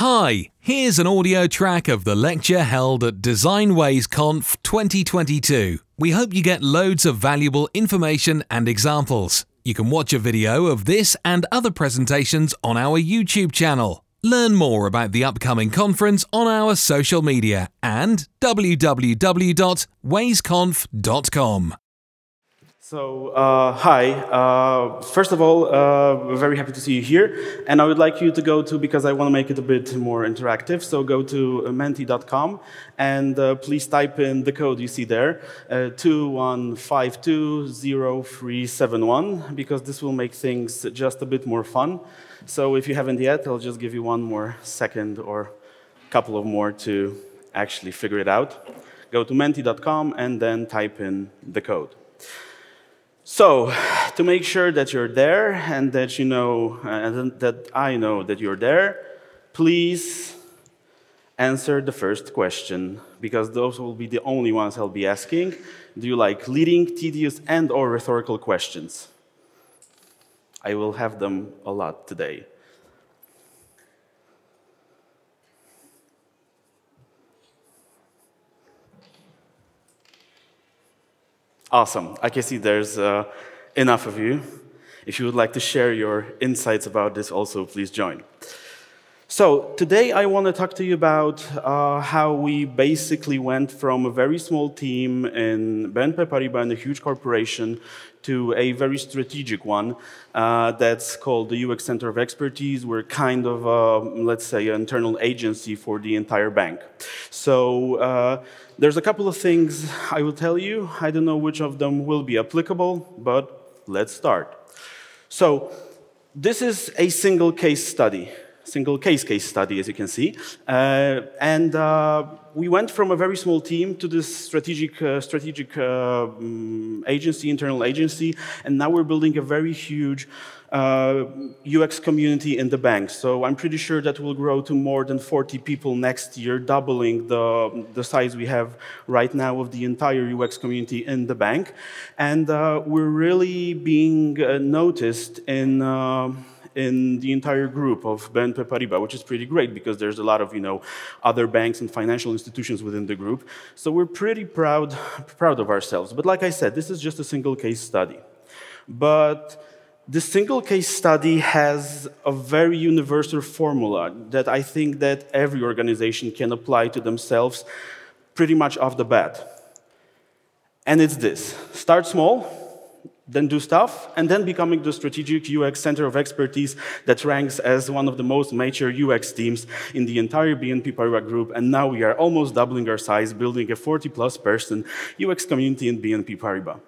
Hi, here's an audio track of the lecture held at Design Ways Conf 2022. We hope you get loads of valuable information and examples. You can watch a video of this and other presentations on our YouTube channel. Learn more about the upcoming conference on our social media and www.waysconf.com. So, uh, hi. Uh, first of all, uh, very happy to see you here. And I would like you to go to, because I want to make it a bit more interactive, so go to menti.com and uh, please type in the code you see there, uh, 21520371, because this will make things just a bit more fun. So if you haven't yet, I'll just give you one more second or a couple of more to actually figure it out. Go to menti.com and then type in the code. So, to make sure that you're there and that you know, uh, and that I know that you're there, please answer the first question because those will be the only ones I'll be asking. Do you like leading, tedious, and or rhetorical questions? I will have them a lot today. Awesome. I can see there's uh, enough of you. If you would like to share your insights about this, also please join. So, today I want to talk to you about uh, how we basically went from a very small team in BNP Paribas a huge corporation to a very strategic one uh, that's called the UX Center of Expertise. We're kind of, uh, let's say, an internal agency for the entire bank. So, uh, there's a couple of things I will tell you. I don't know which of them will be applicable, but let's start. So, this is a single case study single case case study, as you can see. Uh, and uh, we went from a very small team to this strategic, uh, strategic um, agency, internal agency, and now we're building a very huge UX uh, community in the bank. So I'm pretty sure that will grow to more than 40 people next year, doubling the, the size we have right now of the entire UX community in the bank. And uh, we're really being uh, noticed in in the entire group of BNP Paribas, which is pretty great because there's a lot of you know other banks and financial institutions within the group. So we're pretty proud proud of ourselves. But like I said, this is just a single case study. But this single case study has a very universal formula that I think that every organization can apply to themselves pretty much off the bat. And it's this start small, then do stuff, and then becoming the strategic UX center of expertise that ranks as one of the most mature UX teams in the entire BNP Paribas group. And now we are almost doubling our size, building a 40 plus person UX community in BNP Paribas.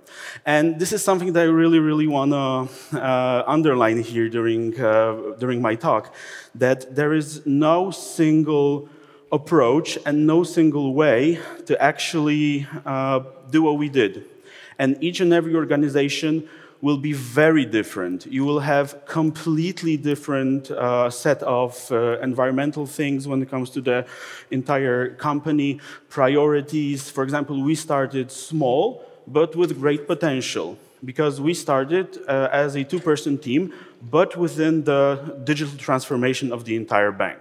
And this is something that I really, really want to uh, underline here during, uh, during my talk that there is no single approach and no single way to actually uh, do what we did and each and every organization will be very different. You will have completely different uh, set of uh, environmental things when it comes to the entire company, priorities. For example, we started small, but with great potential because we started uh, as a two-person team, but within the digital transformation of the entire bank.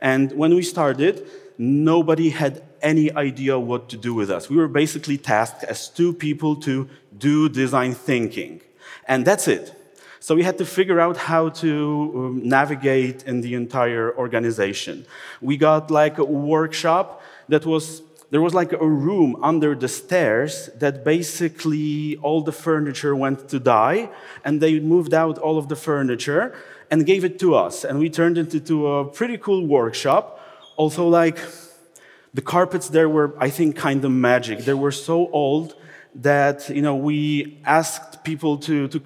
And when we started, nobody had any idea what to do with us. We were basically tasked as two people to do design thinking. And that's it. So we had to figure out how to um, navigate in the entire organization. We got like a workshop that was there was like a room under the stairs that basically all the furniture went to die and they moved out all of the furniture and gave it to us and we turned it into a pretty cool workshop also like the carpets there were, I think, kind of magic. They were so old that you know we asked people to to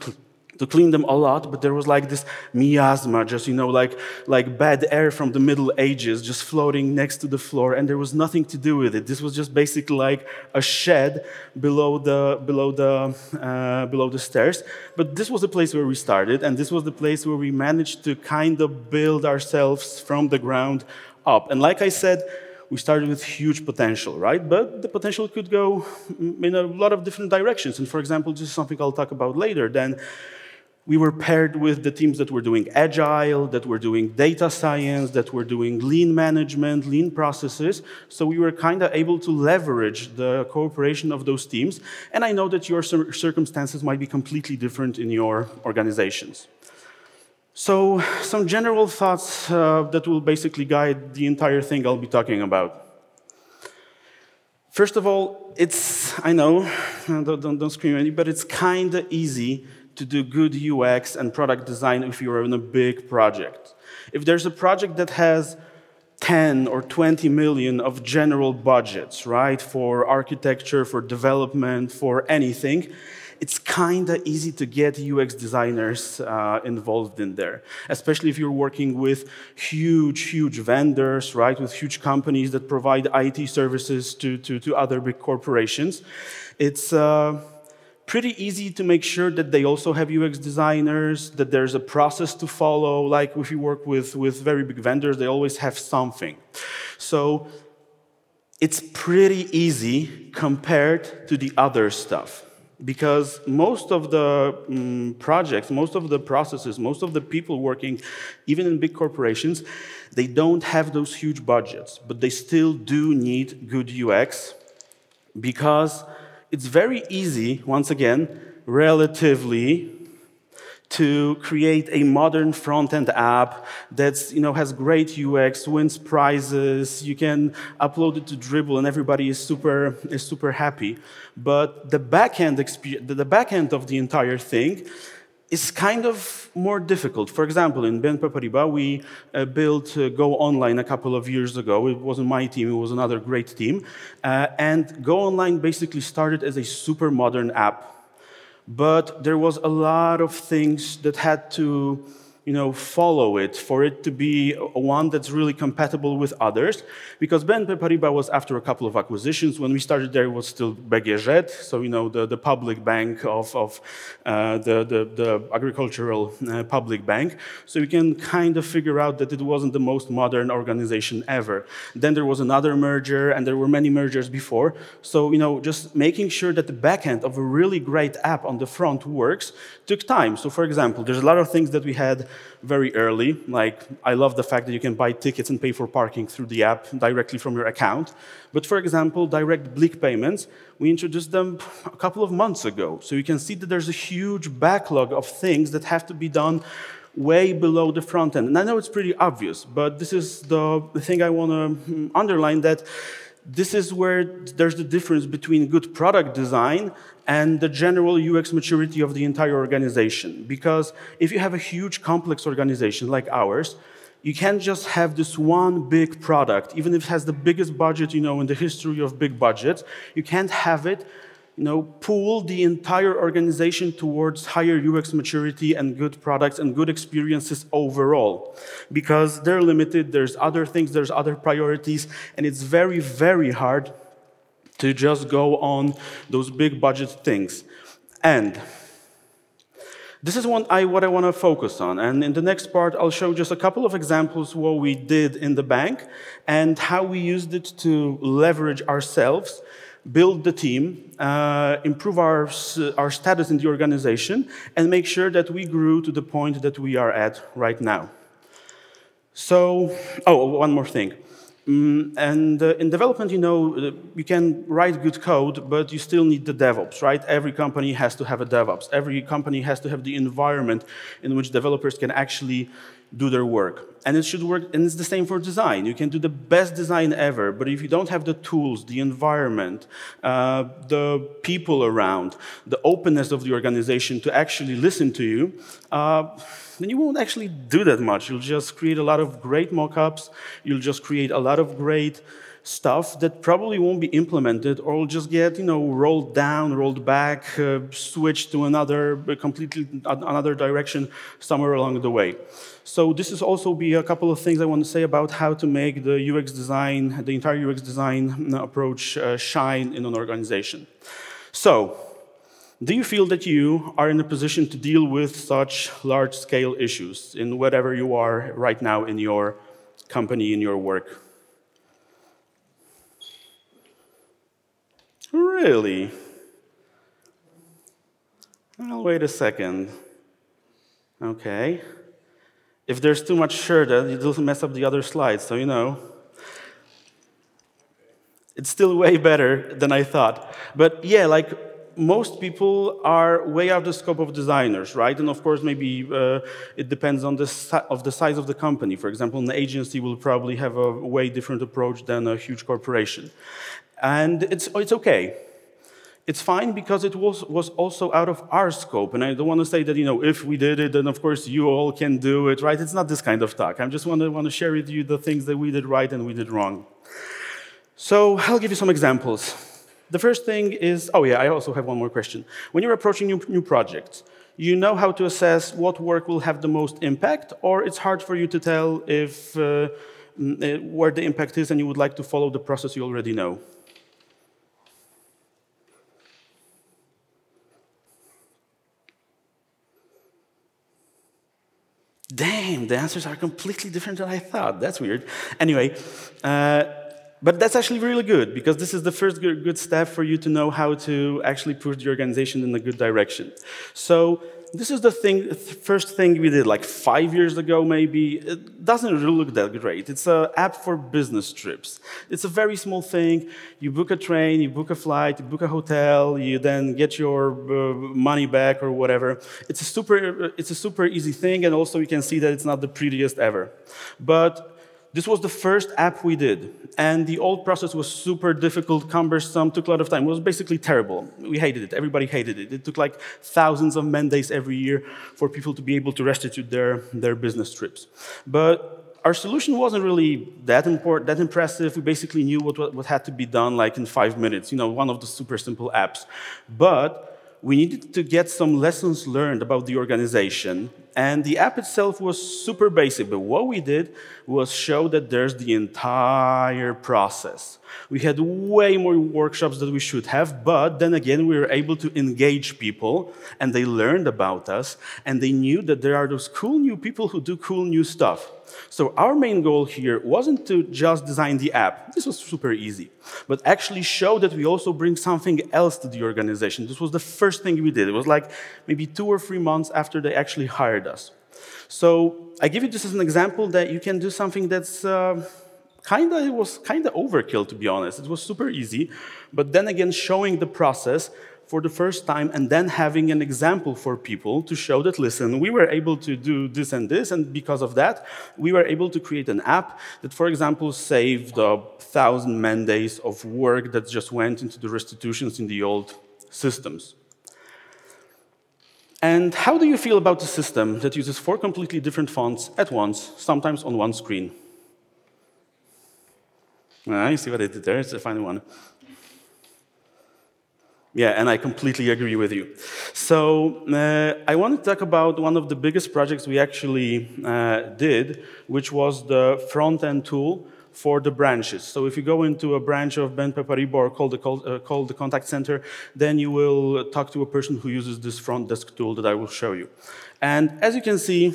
to clean them a lot, but there was like this miasma, just you know, like like bad air from the Middle Ages, just floating next to the floor, and there was nothing to do with it. This was just basically like a shed below the below the uh, below the stairs. But this was the place where we started, and this was the place where we managed to kind of build ourselves from the ground up. And like I said, we started with huge potential, right? But the potential could go in a lot of different directions. And for example, this is something I'll talk about later. Then we were paired with the teams that were doing agile, that were doing data science, that were doing lean management, lean processes. So we were kind of able to leverage the cooperation of those teams. And I know that your circumstances might be completely different in your organizations. So, some general thoughts uh, that will basically guide the entire thing I'll be talking about. First of all, it's, I know, don't, don't, don't scream at me, but it's kind of easy to do good UX and product design if you're in a big project. If there's a project that has 10 or 20 million of general budgets, right, for architecture, for development, for anything, it's kind of easy to get UX designers uh, involved in there, especially if you're working with huge, huge vendors, right, with huge companies that provide IT services to, to, to other big corporations. It's uh, pretty easy to make sure that they also have UX designers, that there's a process to follow. Like if you work with, with very big vendors, they always have something. So it's pretty easy compared to the other stuff. Because most of the um, projects, most of the processes, most of the people working, even in big corporations, they don't have those huge budgets, but they still do need good UX because it's very easy, once again, relatively, to create a modern front-end app that you know, has great UX, wins prizes, you can upload it to Dribbble and everybody is super, is super happy. But the backend, the backend of the entire thing is kind of more difficult. For example, in BNP Paribas, we uh, built uh, Go Online a couple of years ago. It wasn't my team, it was another great team. Uh, and Go Online basically started as a super modern app. But there was a lot of things that had to you know, follow it, for it to be one that's really compatible with others. Because BNP Paribas was after a couple of acquisitions. When we started there, it was still BGŻ, so you know, the, the public bank of, of uh, the, the, the, agricultural uh, public bank. So you can kind of figure out that it wasn't the most modern organization ever. Then there was another merger, and there were many mergers before. So you know, just making sure that the backend of a really great app on the front works took time. So for example, there's a lot of things that we had very early. Like, I love the fact that you can buy tickets and pay for parking through the app directly from your account. But for example, direct Blik payments, we introduced them a couple of months ago. So you can see that there's a huge backlog of things that have to be done way below the front end. And I know it's pretty obvious, but this is the, the thing I want to hmm, underline that this is where there's the difference between good product design and the general UX maturity of the entire organization. Because if you have a huge, complex organization like ours, you can't just have this one big product, even if it has the biggest budget, you know, in the history of big budgets. You can't have it you know, pull the entire organization towards higher UX maturity and good products and good experiences overall. Because they're limited, there's other things, there's other priorities, and it's very, very hard to just go on those big budget things. And this is what I, what I want to focus on. And in the next part, I'll show just a couple of examples what we did in the bank and how we used it to leverage ourselves build the team, uh, improve our, our status in the organization, and make sure that we grew to the point that we are at right now. So, oh, one more thing. Mm, and uh, in development, you know, uh, you can write good code, but you still need the DevOps, right? Every company has to have a DevOps. Every company has to have the environment in which developers can actually do their work. And it should work, and it's the same for design. You can do the best design ever, but if you don't have the tools, the environment, uh, the people around, the openness of the organization to actually listen to you, uh, then you won't actually do that much. You'll just create a lot of great mockups, you'll just create a lot of great stuff that probably won't be implemented or will just get you know rolled down rolled back uh, switched to another completely another direction somewhere along the way. So this is also be a couple of things i want to say about how to make the ux design the entire ux design approach uh, shine in an organization. So do you feel that you are in a position to deal with such large scale issues in whatever you are right now in your company in your work Really? Well, wait a second. Okay. If there's too much shirt, uh, it will mess up the other slides, so you know. It's still way better than I thought. But yeah, like most people are way out of the scope of designers, right? And of course, maybe uh, it depends on the, of the size of the company. For example, an agency will probably have a way different approach than a huge corporation. And it's, it's okay. It's fine because it was, was also out of our scope. And I don't want to say that, you know, if we did it, then of course you all can do it, right? It's not this kind of talk. I just want to, want to share with you the things that we did right and we did wrong. So I'll give you some examples. The first thing is, oh yeah, I also have one more question. When you're approaching new, new projects, you know how to assess what work will have the most impact, or it's hard for you to tell if uh, mm, uh, where the impact is and you would like to follow the process you already know? Damn, the answers are completely different than I thought. That's weird. Anyway, uh, but that's actually really good because this is the first good step for you to know how to actually push the organization in a good direction. So this is the thing, first thing we did like five years ago, maybe. It doesn't really look that great. It's an app for business trips. It's a very small thing. You book a train, you book a flight, you book a hotel, you then get your uh, money back or whatever. It's a super, it's a super easy thing, and also you can see that it's not the prettiest ever. But this was the first app we did, and the old process was super difficult, cumbersome, took a lot of time. It was basically terrible. We hated it. Everybody hated it. It took like thousands of man days every year for people to be able to restitute their, their business trips. But our solution wasn't really that important, that impressive. We basically knew what, what had to be done like in five minutes, you know, one of the super simple apps. But we needed to get some lessons learned about the organization. And the app itself was super basic, but what we did was show that there's the entire process. We had way more workshops than we should have, but then again, we were able to engage people, and they learned about us, and they knew that there are those cool new people who do cool new stuff. So our main goal here wasn't to just design the app. This was super easy. But actually show that we also bring something else to the organization. This was the first thing we did. It was like maybe two or three months after they actually hired us. So I give you this as an example that you can do something that's uh, kind of, it was kind of overkill, to be honest. It was super easy. But then again, showing the process for the first time and then having an example for people to show that, listen, we were able to do this and this, and because of that, we were able to create an app that, for example, saved a thousand man days of work that just went into the restitutions in the old systems. And how do you feel about a system that uses four completely different fonts at once, sometimes on one screen? Ah, you see what I did there? It's a funny one. Yeah, and I completely agree with you. So uh, I want to talk about one of the biggest projects we actually uh, did, which was the front-end tool for the branches. So if you go into a branch of BNP Paribas or call the, call, uh, call the contact center, then you will talk to a person who uses this front desk tool that I will show you. And as you can see,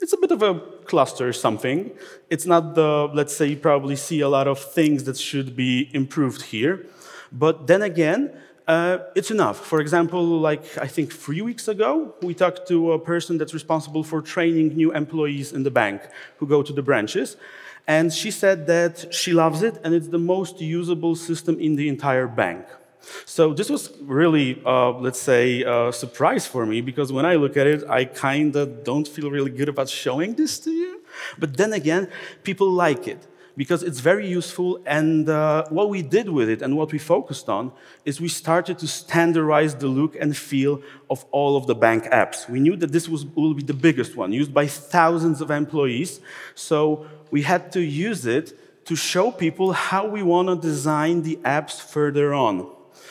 it's a bit of a cluster or something. It's not the, let's say, you probably see a lot of things that should be improved here. But then again, uh, it's enough. For example, like I think three weeks ago, we talked to a person that's responsible for training new employees in the bank who go to the branches. And she said that she loves it and it's the most usable system in the entire bank. So this was really, uh, let's say, a surprise for me because when I look at it, I kind of don't feel really good about showing this to you. But then again, people like it because it's very useful. And uh, what we did with it and what we focused on is we started to standardize the look and feel of all of the bank apps. We knew that this was, will be the biggest one, used by thousands of employees. So we had to use it to show people how we want to design the apps further on.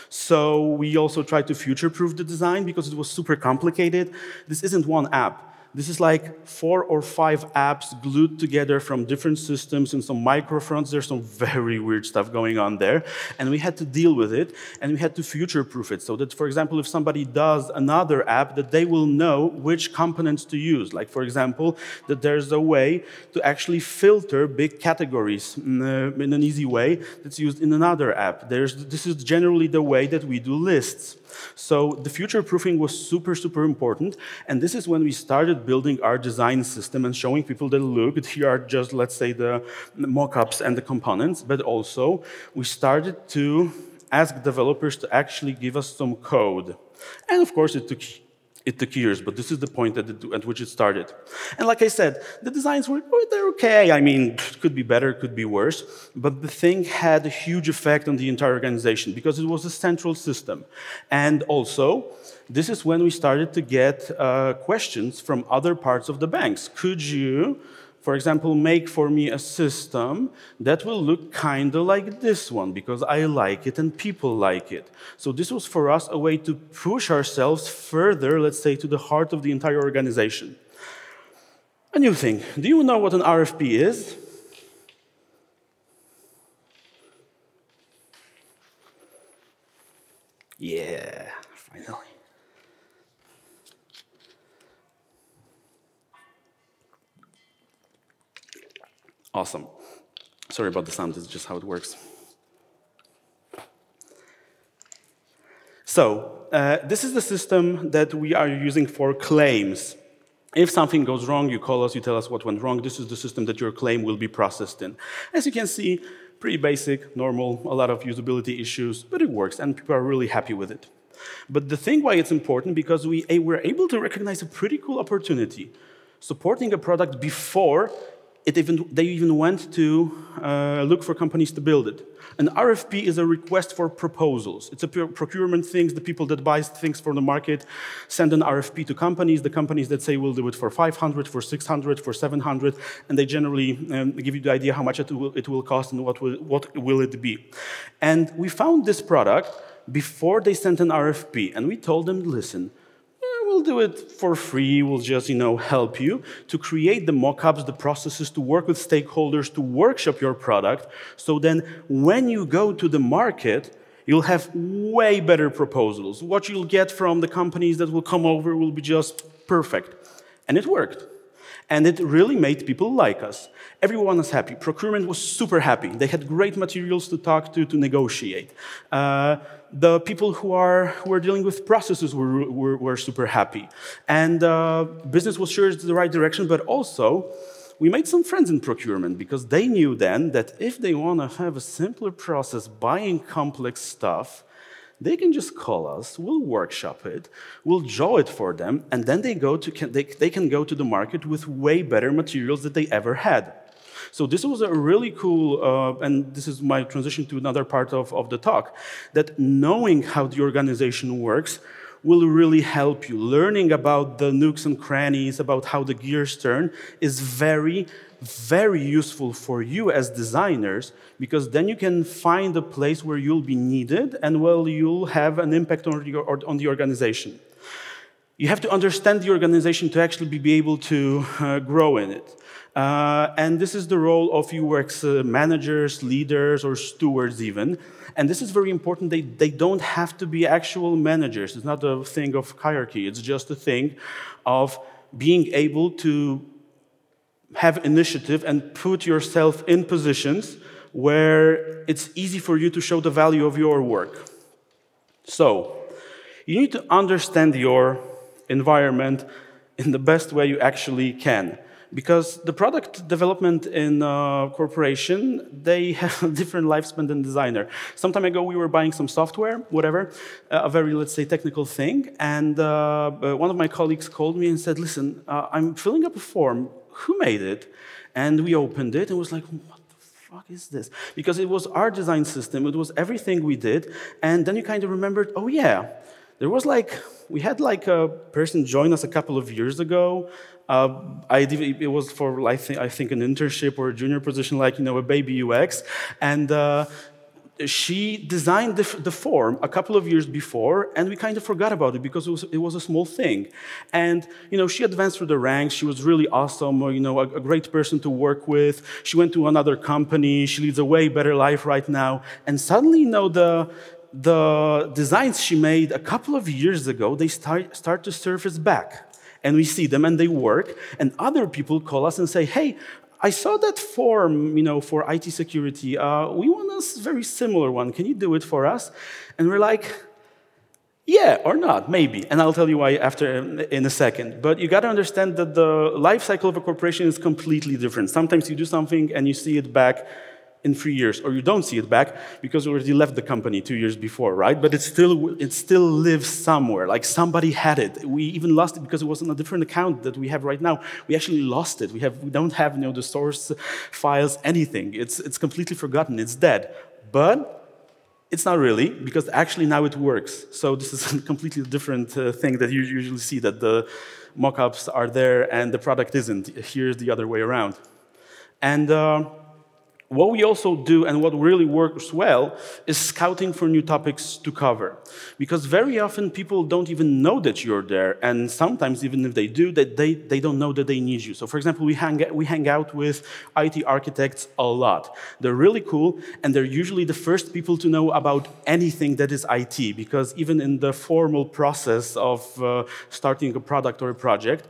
So we also tried to future-proof the design because it was super complicated. This isn't one app. This is like four or five apps glued together from different systems in some microfronts. There's some very weird stuff going on there. And we had to deal with it and we had to future proof it so that, for example, if somebody does another app, that they will know which components to use. Like, for example, that there's a way to actually filter big categories in, in an easy way that's used in another app. There's, this is generally the way that we do lists. So the future proofing was super, super important. And this is when we started building our design system and showing people that look, here are just, let's say, the mockups and the components, but also we started to ask developers to actually give us some code. And of course, it took it took years, but this is the point at, the, at, which it started. And like I said, the designs were they're okay. I mean, could be better, could be worse, but the thing had a huge effect on the entire organization because it was a central system. And also, this is when we started to get uh, questions from other parts of the banks. Could you for example, make for me a system that will look kind of like this one because I like it and people like it. So this was for us a way to push ourselves further, let's say, to the heart of the entire organization. A new thing. Do you know what an RFP is? Yeah, Awesome. Sorry about the sound, it's just how it works. So, uh, this is the system that we are using for claims. If something goes wrong, you call us, you tell us what went wrong. This is the system that your claim will be processed in. As you can see, pretty basic, normal, a lot of usability issues, but it works and people are really happy with it. But the thing why it's important, because we we were able to recognize a pretty cool opportunity. Supporting a product before even, they even went to uh, look for companies to build it. An RFP is a request for proposals. It's a procurement thing. The people that buy things from the market send an RFP to companies. The companies that say we'll do it for 500, for 600, for 700, and they generally um, give you the idea how much it will, it will cost and what will, what will it be. And we found this product before they sent an RFP, and we told them, listen, we'll do it for free. We'll just, you know, help you to create the mockups, the processes, to work with stakeholders, to workshop your product. So then when you go to the market, you'll have way better proposals. What you'll get from the companies that will come over will be just perfect. And it worked. And it really made people like us. Everyone was happy. Procurement was super happy. They had great materials to talk to, to negotiate. Uh, the people who are, who are dealing with processes were, were, were super happy. And uh, business was sure it's the right direction, but also we made some friends in procurement because they knew then that if they want to have a simpler process buying complex stuff, they can just call us, we'll workshop it, we'll draw it for them, and then they, go to, they, they can go to the market with way better materials that they ever had. So this was a really cool, uh, and this is my transition to another part of, of the talk, that knowing how the organization works will really help you. Learning about the nooks and crannies, about how the gears turn, is very, very useful for you as designers because then you can find a place where you'll be needed and well you'll have an impact on the, on the organization. You have to understand the organization to actually be able to uh, grow in it. Uh, and this is the role of UX uh, managers, leaders, or stewards, even. And this is very important. They, they don't have to be actual managers. It's not a thing of hierarchy, it's just a thing of being able to have initiative and put yourself in positions where it's easy for you to show the value of your work. So, you need to understand your environment in the best way you actually can because the product development in a corporation they have a different lifespan than designer. Some time ago we were buying some software whatever a very let's say technical thing. And uh, uh, one of my colleagues called me and said listen uh, i'm filling up a form. Who made it? And we opened it and was like what the fuck is this? Because it was our design system. It was everything we did. And then you kind of remembered oh yeah there was like we had like a person join us a couple of years ago uh, I, it was for I think, I think an internship or a junior position, like you know a baby UX, and uh, she designed the, the, form a couple of years before, and we kind of forgot about it because it was, it was, a small thing. And you know, she advanced through the ranks. She was really awesome. You know, a, a, great person to work with. She went to another company. She leads a way better life right now. And suddenly, you know, the the designs she made a couple of years ago they start start to surface back. And we see them and they work. And other people call us and say, "Hey, I saw that form, you know, for IT security. Uh, we want a very similar one. Can you do it for us? And we're like, yeah, or not, maybe. And I'll tell you why after in a second. But you got to understand that the life cycle of a corporation is completely different. Sometimes you do something and you see it back in three years, or you don't see it back because you already left the company two years before, right? But it still, it still lives somewhere, like somebody had it. We even lost it because it was on a different account that we have right now. We actually lost it. We, have, we don't have you know, the source files, anything. It's, it's completely forgotten, it's dead. But it's not really, because actually now it works. So this is a completely different uh, thing that you usually see, that the mockups are there and the product isn't. Here's the other way around. And uh, what we also do and what really works well is scouting for new topics to cover. Because very often people don't even know that you're there, and sometimes even if they do, that they, they don't know that they need you. So for example, we hang, we hang out with IT architects a lot. They're really cool, and they're usually the first people to know about anything that is IT, because even in the formal process of uh, starting a product or a project,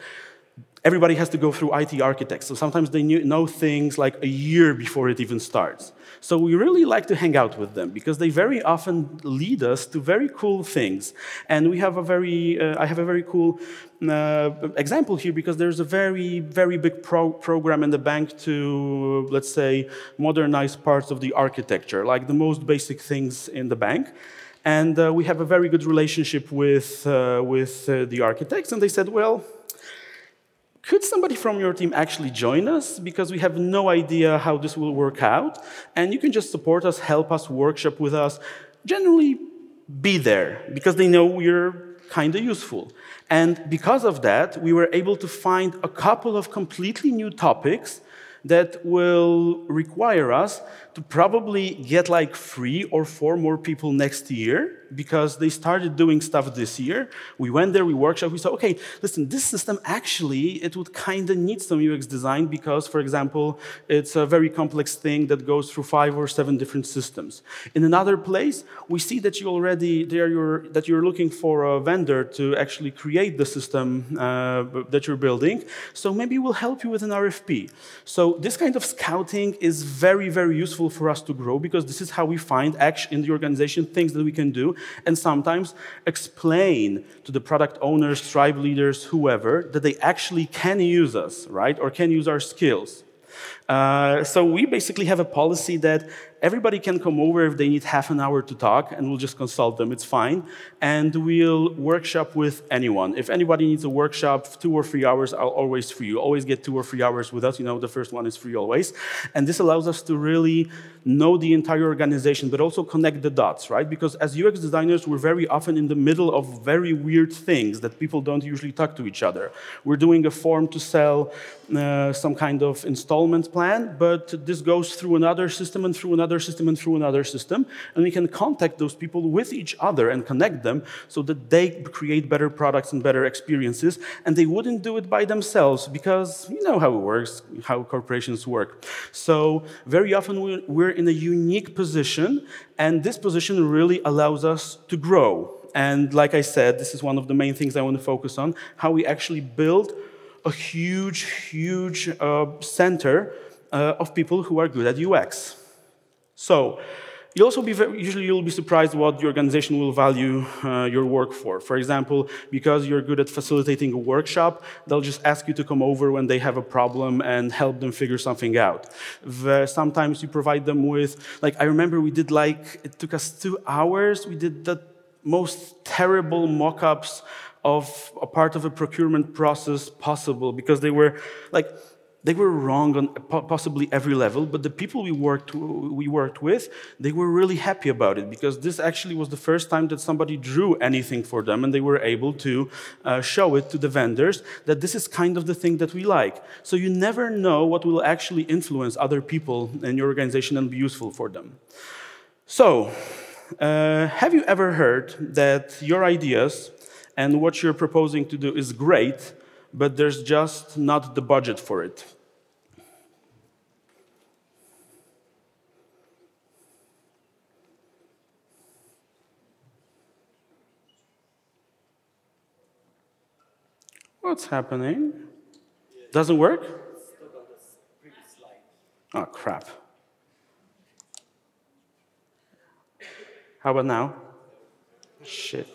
everybody has to go through IT architects. So sometimes they know things like a year before it even starts. So we really like to hang out with them because they very often lead us to very cool things. And we have a very, uh, I have a very cool uh, example here because there's a very, very big pro program in the bank to, let's say, modernize parts of the architecture, like the most basic things in the bank. And uh, we have a very good relationship with, uh, with uh, the architects, and they said, well, could somebody from your team actually join us? Because we have no idea how this will work out. And you can just support us, help us, workshop with us. Generally, be there because they know we're kind of useful. And because of that, we were able to find a couple of completely new topics that will require us to probably get like three or four more people next year because they started doing stuff this year. We went there, we workshop, we said, okay, listen, this system actually, it would kind of need some UX design because, for example, it's a very complex thing that goes through five or seven different systems. In another place, we see that you already, there you're, that you're looking for a vendor to actually create the system uh, that you're building. So maybe we'll help you with an RFP. So this kind of scouting is very, very useful for us to grow because this is how we find in the organization things that we can do and sometimes explain to the product owners, tribe leaders, whoever, that they actually can use us, right? Or can use our skills. Uh, so we basically have a policy that everybody can come over if they need half an hour to talk, and we'll just consult them. It's fine. And we'll workshop with anyone. If anybody needs a workshop, two or three hours, I'll always free you. Always get two or three hours with us. You know, the first one is free always. And this allows us to really know the entire organization, but also connect the dots, right? Because as UX designers, we're very often in the middle of very weird things that people don't usually talk to each other. We're doing a form to sell uh, some kind of installment plan, but this goes through another system and through another system and through another system. And we can contact those people with each other and connect them so that they create better products and better experiences. And they wouldn't do it by themselves because you know how it works, how corporations work. So very often we're in a unique position, and this position really allows us to grow. And like I said, this is one of the main things I want to focus on how we actually build a huge, huge uh, center uh, of people who are good at UX. So, You'll also be very, usually you'll be surprised what the organization will value uh, your work for. For example, because you're good at facilitating a workshop, they'll just ask you to come over when they have a problem and help them figure something out. The, sometimes you provide them with, like I remember we did like it took us two hours. We did the most terrible mock-ups of a part of a procurement process possible because they were like they were wrong on possibly every level, but the people we worked, we worked with, they were really happy about it because this actually was the first time that somebody drew anything for them and they were able to uh, show it to the vendors that this is kind of the thing that we like. So you never know what will actually influence other people in your organization and be useful for them. So, uh, have you ever heard that your ideas and what you're proposing to do is great, but there's just not the budget for it? What's happening? Doesn't work? Oh, crap. How about now? Shit.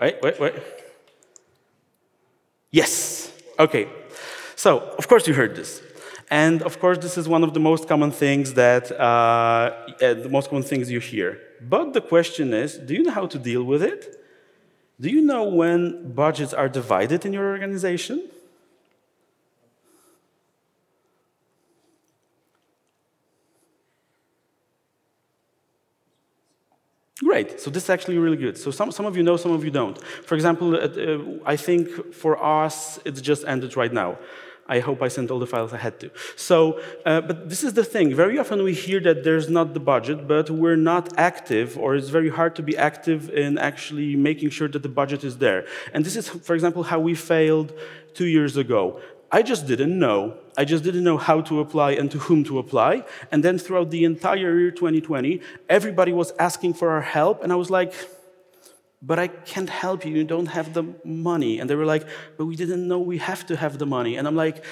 Wait, wait, wait. Yes. Okay. So, of course, you heard this. And of course, this is one of the most common things that, uh, uh, the most common things you hear. But the question is do you know how to deal with it? Do you know when budgets are divided in your organization? Great. So this is actually really good. So some, some of you know, some of you don't. For example, uh, uh, I think for us, it's just ended right now. I hope I sent all the files I had to. So, uh, but this is the thing. Very often we hear that there's not the budget, but we're not active, or it's very hard to be active in actually making sure that the budget is there. And this is, for example, how we failed two years ago. I just didn't know. I just didn't know how to apply and to whom to apply. And then throughout the entire year 2020, everybody was asking for our help, and I was like, but I can't help you. You don't have the money. And they were like, but we didn't know we have to have the money. And I'm like,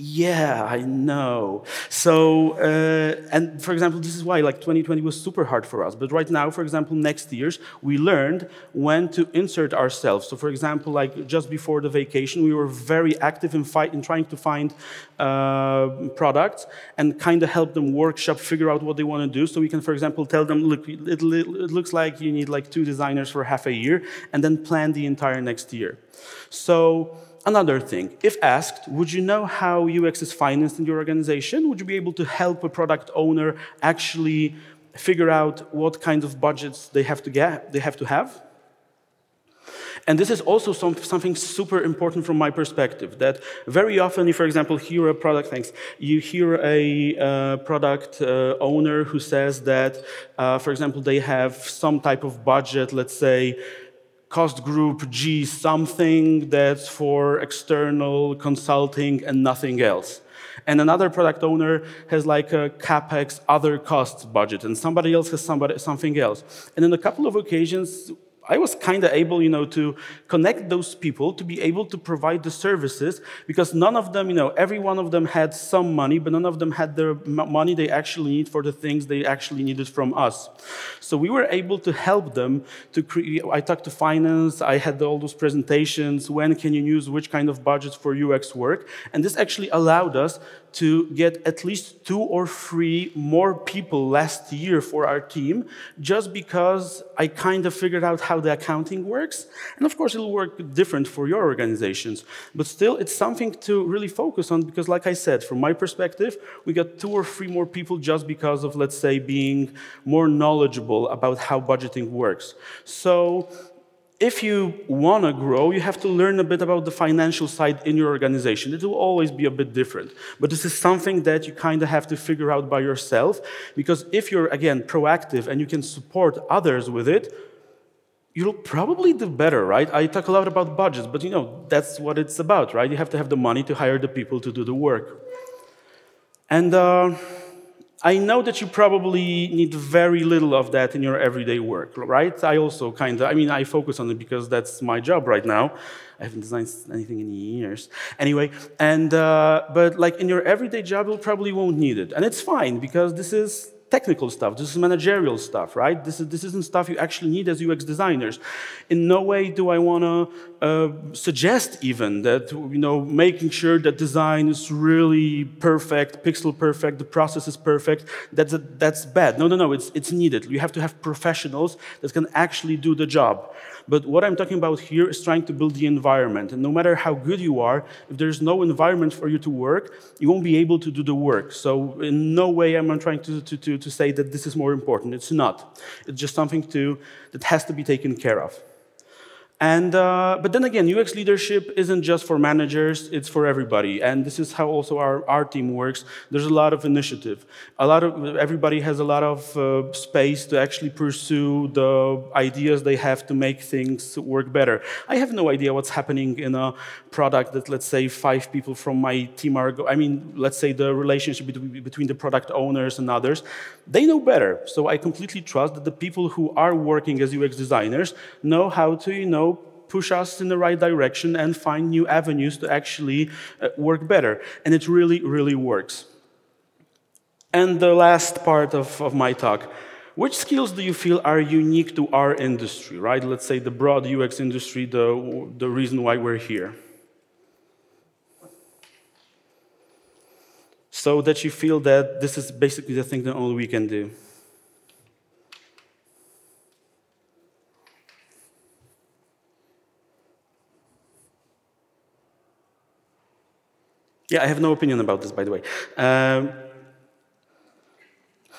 yeah, I know. So, uh, and for example, this is why like 2020 was super hard for us. But right now, for example, next year's, we learned when to insert ourselves. So, for example, like just before the vacation, we were very active in, fight, in trying to find uh, products and kind of help them workshop, figure out what they want to do. So we can, for example, tell them, look, it, it looks like you need like two designers for half a year, and then plan the entire next year. So Another thing, if asked, would you know how UX is financed in your organization? Would you be able to help a product owner actually figure out what kind of budgets they have to get, they have to have? And this is also some, something super important from my perspective. That very often, you, for example, hear a product, thanks, you hear a uh, product uh, owner who says that, uh, for example, they have some type of budget, let's say cost group G something that's for external consulting and nothing else. And another product owner has like a capex other costs budget, and somebody else has somebody, something else. And in a couple of occasions, I was kind of able, you know, to connect those people to be able to provide the services because none of them, you know, every one of them had some money, but none of them had the money they actually need for the things they actually needed from us. So we were able to help them to create. I talked to finance. I had all those presentations. When can you use which kind of budgets for UX work? And this actually allowed us to get at least two or three more people last year for our team, just because I kind of figured out how the accounting works. And of course, it'll work different for your organizations. But still, it's something to really focus on because, like I said, from my perspective, we got two or three more people just because of, let's say, being more knowledgeable about how budgeting works. So if you want to grow, you have to learn a bit about the financial side in your organization. It will always be a bit different. But this is something that you kind of have to figure out by yourself. Because if you're, again, proactive and you can support others with it, you'll probably do better, right? I talk a lot about budgets, but you know, that's what it's about, right? You have to have the money to hire the people to do the work. And, uh, I know that you probably need very little of that in your everyday work, right? I also kind of, I mean, I focus on it because that's my job right now. I haven't designed anything in years. Anyway, and, uh, but like in your everyday job, you probably won't need it. And it's fine because this is technical stuff. This is managerial stuff, right? This, is, this isn't stuff you actually need as UX designers. In no way do I want to uh, suggest even that, you know, making sure that design is really perfect, pixel perfect, the process is perfect, that's, a, that's bad. No, no, no, it's, it's needed. You have to have professionals that can actually do the job. But what I'm talking about here is trying to build the environment. And no matter how good you are, if there's no environment for you to work, you won't be able to do the work. So in no way am I trying to, to, to, to say that this is more important. It's not. It's just something to, that has to be taken care of. And, uh, but then again, UX leadership isn't just for managers, it's for everybody. And this is how also our, our team works. There's a lot of initiative. A lot of, everybody has a lot of uh, space to actually pursue the ideas they have to make things work better. I have no idea what's happening in a product that, let's say, five people from my team are, I mean, let's say the relationship between, between the product owners and others. They know better. So I completely trust that the people who are working as UX designers know how to, you know, push us in the right direction and find new avenues to actually uh, work better. And it really, really works. And the last part of, of my talk which skills do you feel are unique to our industry, right? Let's say the broad UX industry, the, the reason why we're here. So that you feel that this is basically the thing that only we can do. Yeah, I have no opinion about this, by the way. Um,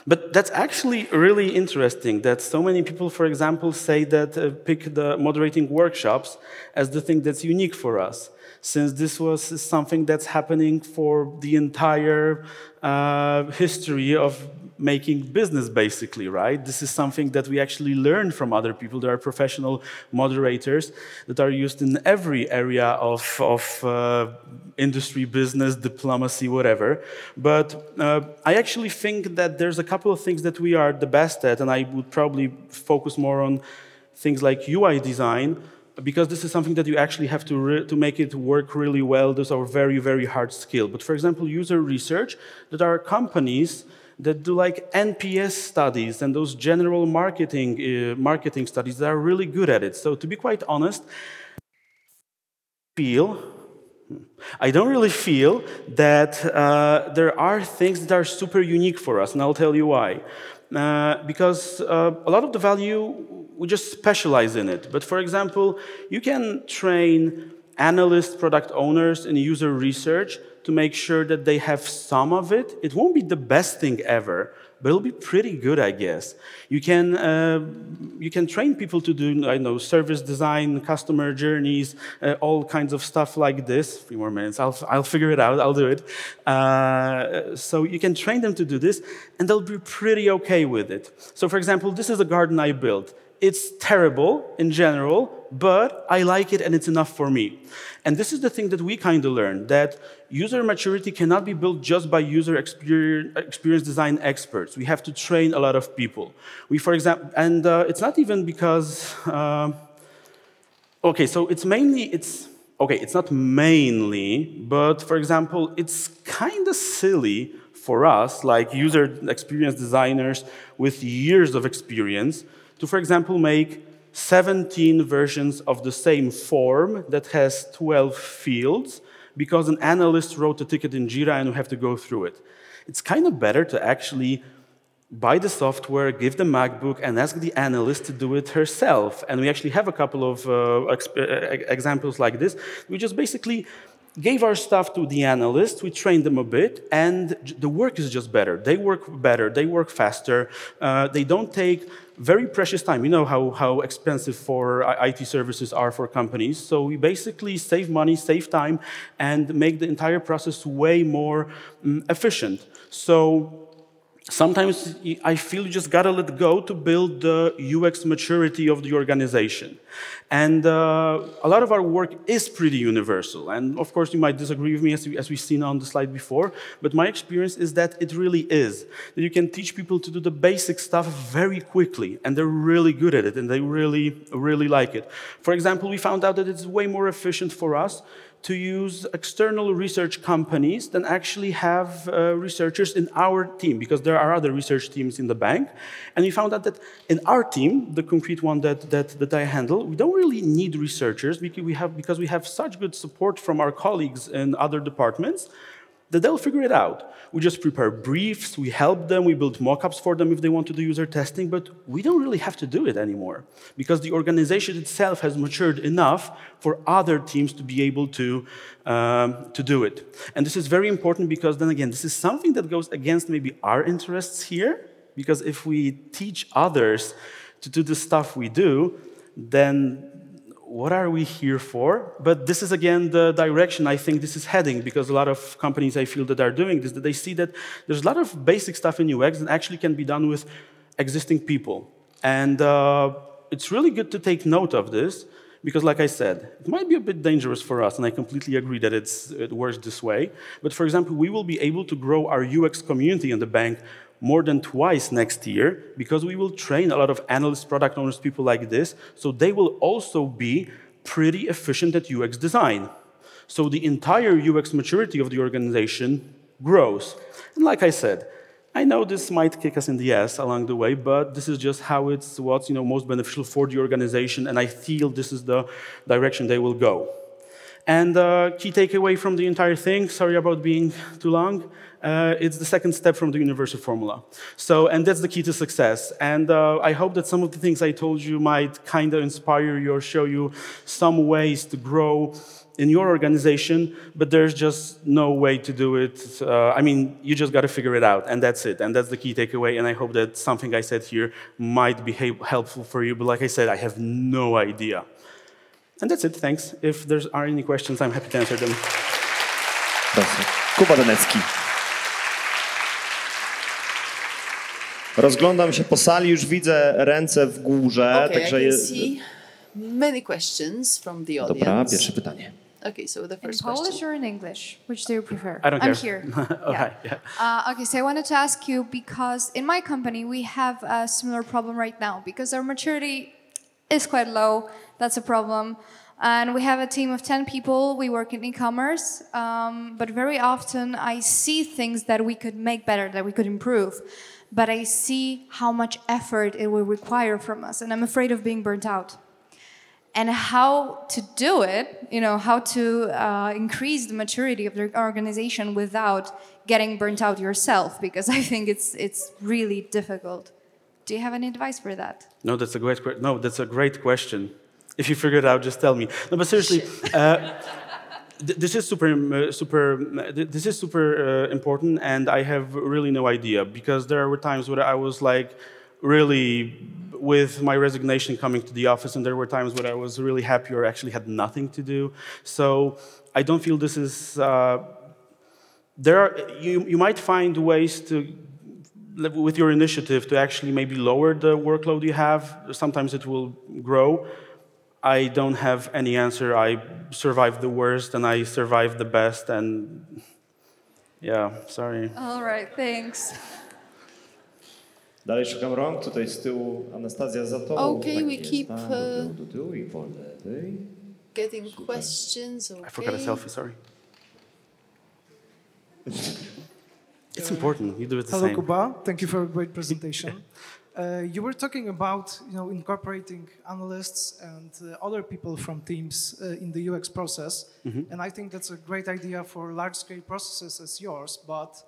but that's actually really interesting that so many people, for example, say that uh, pick the moderating workshops as the thing that's unique for us since this was something that's happening for the entire uh, history of making business, basically, right? This is something that we actually learn from other people. There are professional moderators that are used in every area of, of uh, industry, business, diplomacy, whatever. But uh, I actually think that there's a couple of things that we are the best at, and I would probably focus more on things like UI design because this is something that you actually have to, to make it work really well. Those are very, very hard skill. But for example, user research, that are companies that do like NPS studies and those general marketing, uh, marketing studies that are really good at it. So to be quite honest, feel I don't really feel that uh, there are things that are super unique for us, and I'll tell you why. Uh, because uh, a lot of the value we just specialize in it. But for example, you can train analysts, product owners and user research to make sure that they have some of it. It won't be the best thing ever, but it'll be pretty good, I guess. You can, uh, you can train people to do, I know, service design, customer journeys, uh, all kinds of stuff like this. A few more minutes, I'll, I'll figure it out, I'll do it. Uh, so you can train them to do this, and they'll be pretty okay with it. So for example, this is a garden I built it's terrible in general, but I like it and it's enough for me. And this is the thing that we kind of learned that user maturity cannot be built just by user experience, design experts. We have to train a lot of people. We, for example, and uh, it's not even because, uh, okay, so it's mainly, it's, okay, it's not mainly, but for example, it's kind of silly for us, like user experience designers with years of experience, to, for example, make 17 versions of the same form that has 12 fields because an analyst wrote a ticket in Jira and we have to go through it. It's kind of better to actually buy the software, give the MacBook, and ask the analyst to do it herself. And we actually have a couple of uh, examples like this. We just basically gave our stuff to the analysts, we trained them a bit, and the work is just better. They work better, they work faster, uh, they don't take very precious time. You know how, how expensive for IT services are for companies. So we basically save money, save time, and make the entire process way more um, efficient. So sometimes I feel you just gotta let go to build the UX maturity of the organization. And uh, a lot of our work is pretty universal. And of course, you might disagree with me as, we, as we've seen on the slide before, but my experience is that it really is. That you can teach people to do the basic stuff very quickly, and they're really good at it, and they really, really like it. For example, we found out that it's way more efficient for us to use external research companies than actually have uh, researchers in our team, because there are other research teams in the bank. And we found out that in our team, the concrete one that, that, that I handle, we don't really need researchers because we have, because we have such good support from our colleagues in other departments that they'll figure it out. We just prepare briefs, we help them, we build mockups for them if they want to do user testing, but we don't really have to do it anymore because the organization itself has matured enough for other teams to be able to, um, to do it. And this is very important because then again, this is something that goes against maybe our interests here, because if we teach others to do the stuff we do, then what are we here for? But this is again the direction I think this is heading because a lot of companies I feel that are doing this, that they see that there's a lot of basic stuff in UX that actually can be done with existing people. And uh, it's really good to take note of this because, like I said, it might be a bit dangerous for us, and I completely agree that it works this way. But for example, we will be able to grow our UX community in the bank more than twice next year because we will train a lot of analysts, product owners, people like this, so they will also be pretty efficient at UX design. So the entire UX maturity of the organization grows. And like I said, I know this might kick us in the ass along the way, but this is just how it's what's you know, most beneficial for the organization, and I feel this is the direction they will go. And uh, key takeaway from the entire thing, sorry about being too long, uh, it's the second step from the universal formula. So, and that's the key to success. And uh, I hope that some of the things I told you might kind of inspire you or show you some ways to grow in your organization, but there's just no way to do it. Uh, I mean, you just got to figure it out, and that's it. And that's the key takeaway. And I hope that something I said here might be helpful for you. But like I said, I have no idea. And that's it. Thanks. If there are any questions, I'm happy to answer them. Kuba Danecki. Rozglądam się po sali, już widzę ręce w górze. Okay, także I can see many questions from the audience. Dobra, pierwsze pytanie. Okay, so the first In Polish question. or in English? Which do you prefer? I don't care. I'm care. here. okay, yeah. Uh, okay, so I wanted to ask you because in my company we have a similar problem right now because our maturity is quite low. That's a problem. And we have a team of 10 people. We work in e commerce. Um, but very often I see things that we could make better, that we could improve. But I see how much effort it will require from us. And I'm afraid of being burnt out. And how to do it, you know, how to uh, increase the maturity of the organization without getting burnt out yourself, because I think it's, it's really difficult. Do you have any advice for that? No, that's a great no, that's a great question. If you figure it out, just tell me. No, but seriously, uh, this is super, uh, super. Uh, th- this is super uh, important, and I have really no idea because there were times where I was like, really, with my resignation coming to the office, and there were times where I was really happy or actually had nothing to do. So I don't feel this is. Uh, there are you, you might find ways to with your initiative to actually maybe lower the workload you have sometimes it will grow I don't have any answer. I survived the worst and I survived the best, and yeah, sorry. All right, thanks. Dalej szukam rąk, tutaj z tyłu Anastazja za tobą. Okay, Tak we jest, keep, tak, uh, do tyłu, do tyłu i po lewej. Getting questions. Okay. I forgot a selfie, sorry. It's important. You do it the Hello, same. Kuba. Thank you for a great presentation. Uh, you were talking about you know incorporating analysts and uh, other people from teams uh, in the UX process, and I think that's a great idea for large-scale processes as yours. But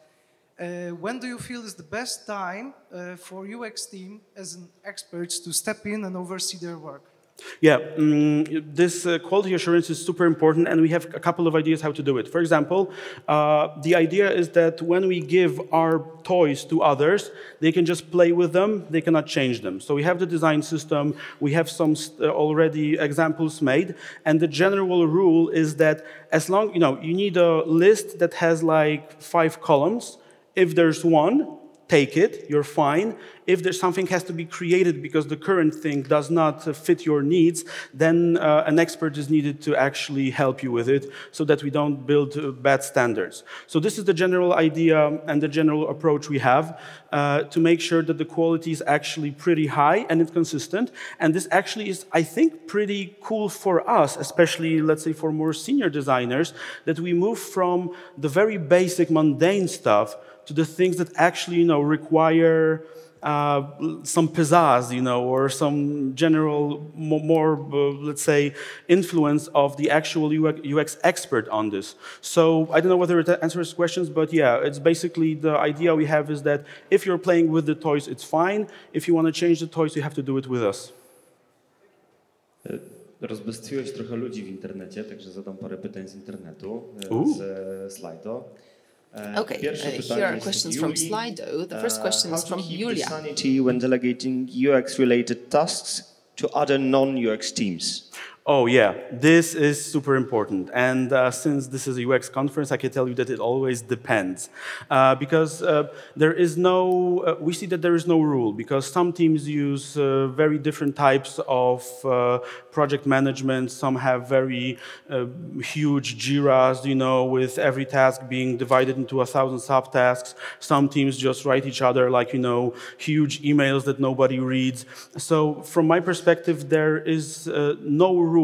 uh, when do you feel is the best time uh, for UX team as an experts to step in and oversee their work? Yeah, mm, this uh, quality assurance is super important, and we have a couple of ideas how to do it. For example, uh, the idea is that when we give our toys to others, they can just play with them, they cannot change them. So we have the design system, we have some uh, already examples made, and the general rule is that as long, you know, you need a list that has like five columns. If there's one, take it, you're fine. If there's something has to be created because the current thing does not uh, fit your needs, then uh, an expert is needed to actually help you with it so that we don't build uh, bad standards. So this is the general idea and the general approach we have uh, to make sure that the quality is actually pretty high and it's consistent. And this actually is, I think, pretty cool for us, especially, let's say, for more senior designers, that we move from the very basic, mundane stuff to the things that actually, you know, require uh, some pizzazz, you know, or some general, more, uh, let's say, influence of the actual UX, expert on this. So I don't know whether it answers questions, but yeah, it's basically the idea we have is that if you're playing with the toys, it's fine. If you want to change the toys, you have to do it with us. Rozbestwiłeś trochę ludzi w internecie, także zadam parę pytań z internetu, Ooh. z Slido. Okay, uh, here are questions from Slido. The first E, question is from Julia. the sanity when delegating UX-related tasks to other non-UX teams? Oh, yeah, this is super important. And uh, since this is a UX conference, I can tell you that it always depends. Uh, because uh, there is no, uh, we see that there is no rule, because some teams use uh, very different types of uh, project management. Some have very huge JIRAs, you know, with every task being divided into a thousand subtasks. Some teams just write each other like, you know, huge emails that nobody reads. So from my perspective, there is no rule,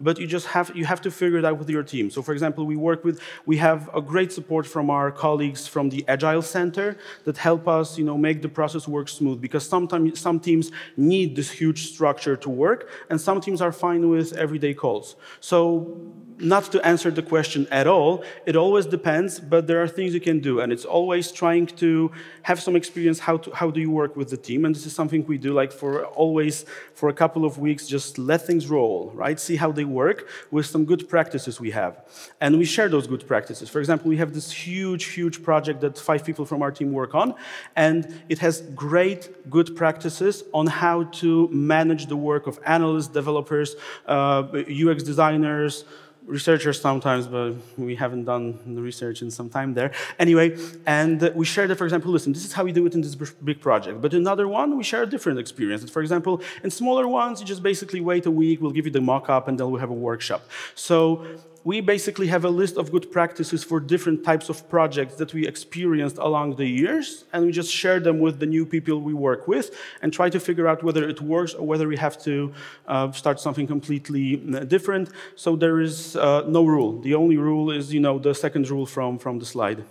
but you just have you have to figure it out with your team. So for example, we work with we have a great support from our colleagues from the Agile Center that help us, you know, make the process work smooth because sometimes some teams need this huge structure to work and some teams are fine with everyday calls. So not to answer the question at all, it always depends, but there are things you can do, and it's always trying to have some experience how to how do you work with the team, and this is something we do like for always for a couple of weeks, just let things roll, right? See how they work with some good practices we have, and we share those good practices. For example, we have this huge, huge project that five people from our team work on, and it has great good practices on how to manage the work of analysts, developers, uh, UX designers researchers sometimes, but we haven't done the research in some time there. Anyway, and we share that, for example, listen, this is how we do it in this big project. But another one, we share a different experience. For example, in smaller ones, you just basically wait a week, we'll give you the mock-up, and then we'll have a workshop. So we basically have a list of good practices for different types of projects that we experienced along the years, and we just share them with the new people we work with and try to figure out whether it works or whether we have to uh, start something completely uh, different. So there is uh, no rule. The only rule is, you know, the second rule from, from the slide.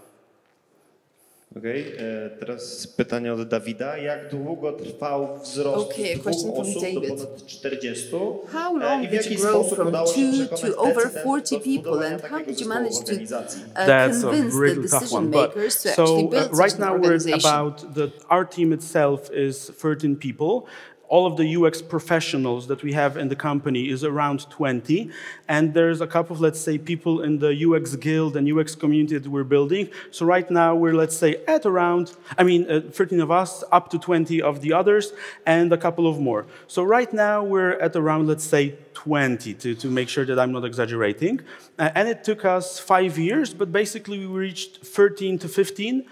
Okej, e, teraz pytanie od Dawida. Jak długo trwał wzrost Okay, a dwóch question from do David. ponad 40? How long I w did jaki you grow sposób from udało się two przekonać to over 40 people, and how did you manage to uh, That's a convince the really tough decision one. But makers to so actually uh, build such right an now we're organization? about the our team itself is 13 people. All of the UX professionals that we have in the company is around 20, and there's a couple of let's say people in the UX guild and UX community that we're building. So right now we're let's say at around I mean uh, 13 of us, up to 20 of the others, and a couple of more. So right now we're at around let's say 20 to, to make sure that I'm not exaggerating. Uh, and it took us five years, but basically we reached 13 to 15.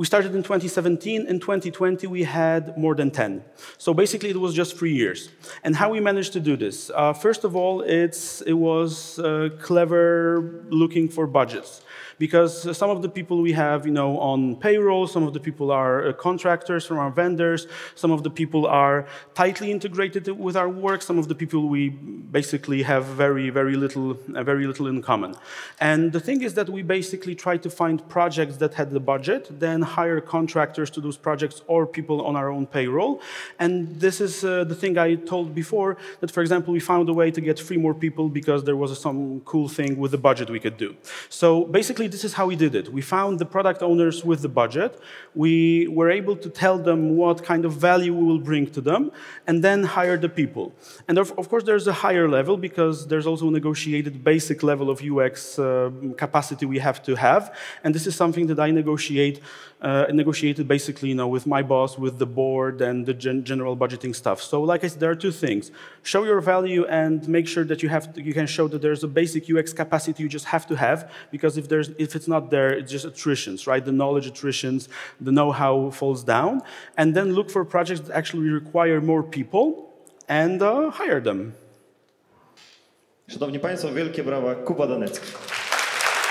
We started in 2017. In 2020, we had more than 10. So basically, it was just three years. And how we managed to do this? Uh, first of all, it's, it was uh, clever looking for budgets because some of the people we have, you know, on payroll, some of the people are uh, contractors from our vendors, some of the people are tightly integrated with our work, some of the people we basically have very, very little, uh, very little in common. And the thing is that we basically try to find projects that had the budget, then hire contractors to those projects or people on our own payroll. And this is uh, the thing I told before that, for example, we found a way to get three more people because there was some cool thing with the budget we could do. So basically, this is how we did it. We found the product owners with the budget. We were able to tell them what kind of value we will bring to them, and then hire the people. And of, of course, there's a higher level because there's also a negotiated basic level of UX uh, capacity we have to have. And this is something that I negotiate, uh, negotiated basically, you know, with my boss, with the board, and the gen- general budgeting stuff. So, like I said, there are two things: show your value and make sure that you have to, you can show that there's a basic UX capacity you just have to have. Because if there's if it's not there, it's just attritions, right? The knowledge attritions, the know-how falls down, and then look for projects that actually require more people and uh, hire them. Szanowni Państwo, wielkie brawa, Kuba Danecki.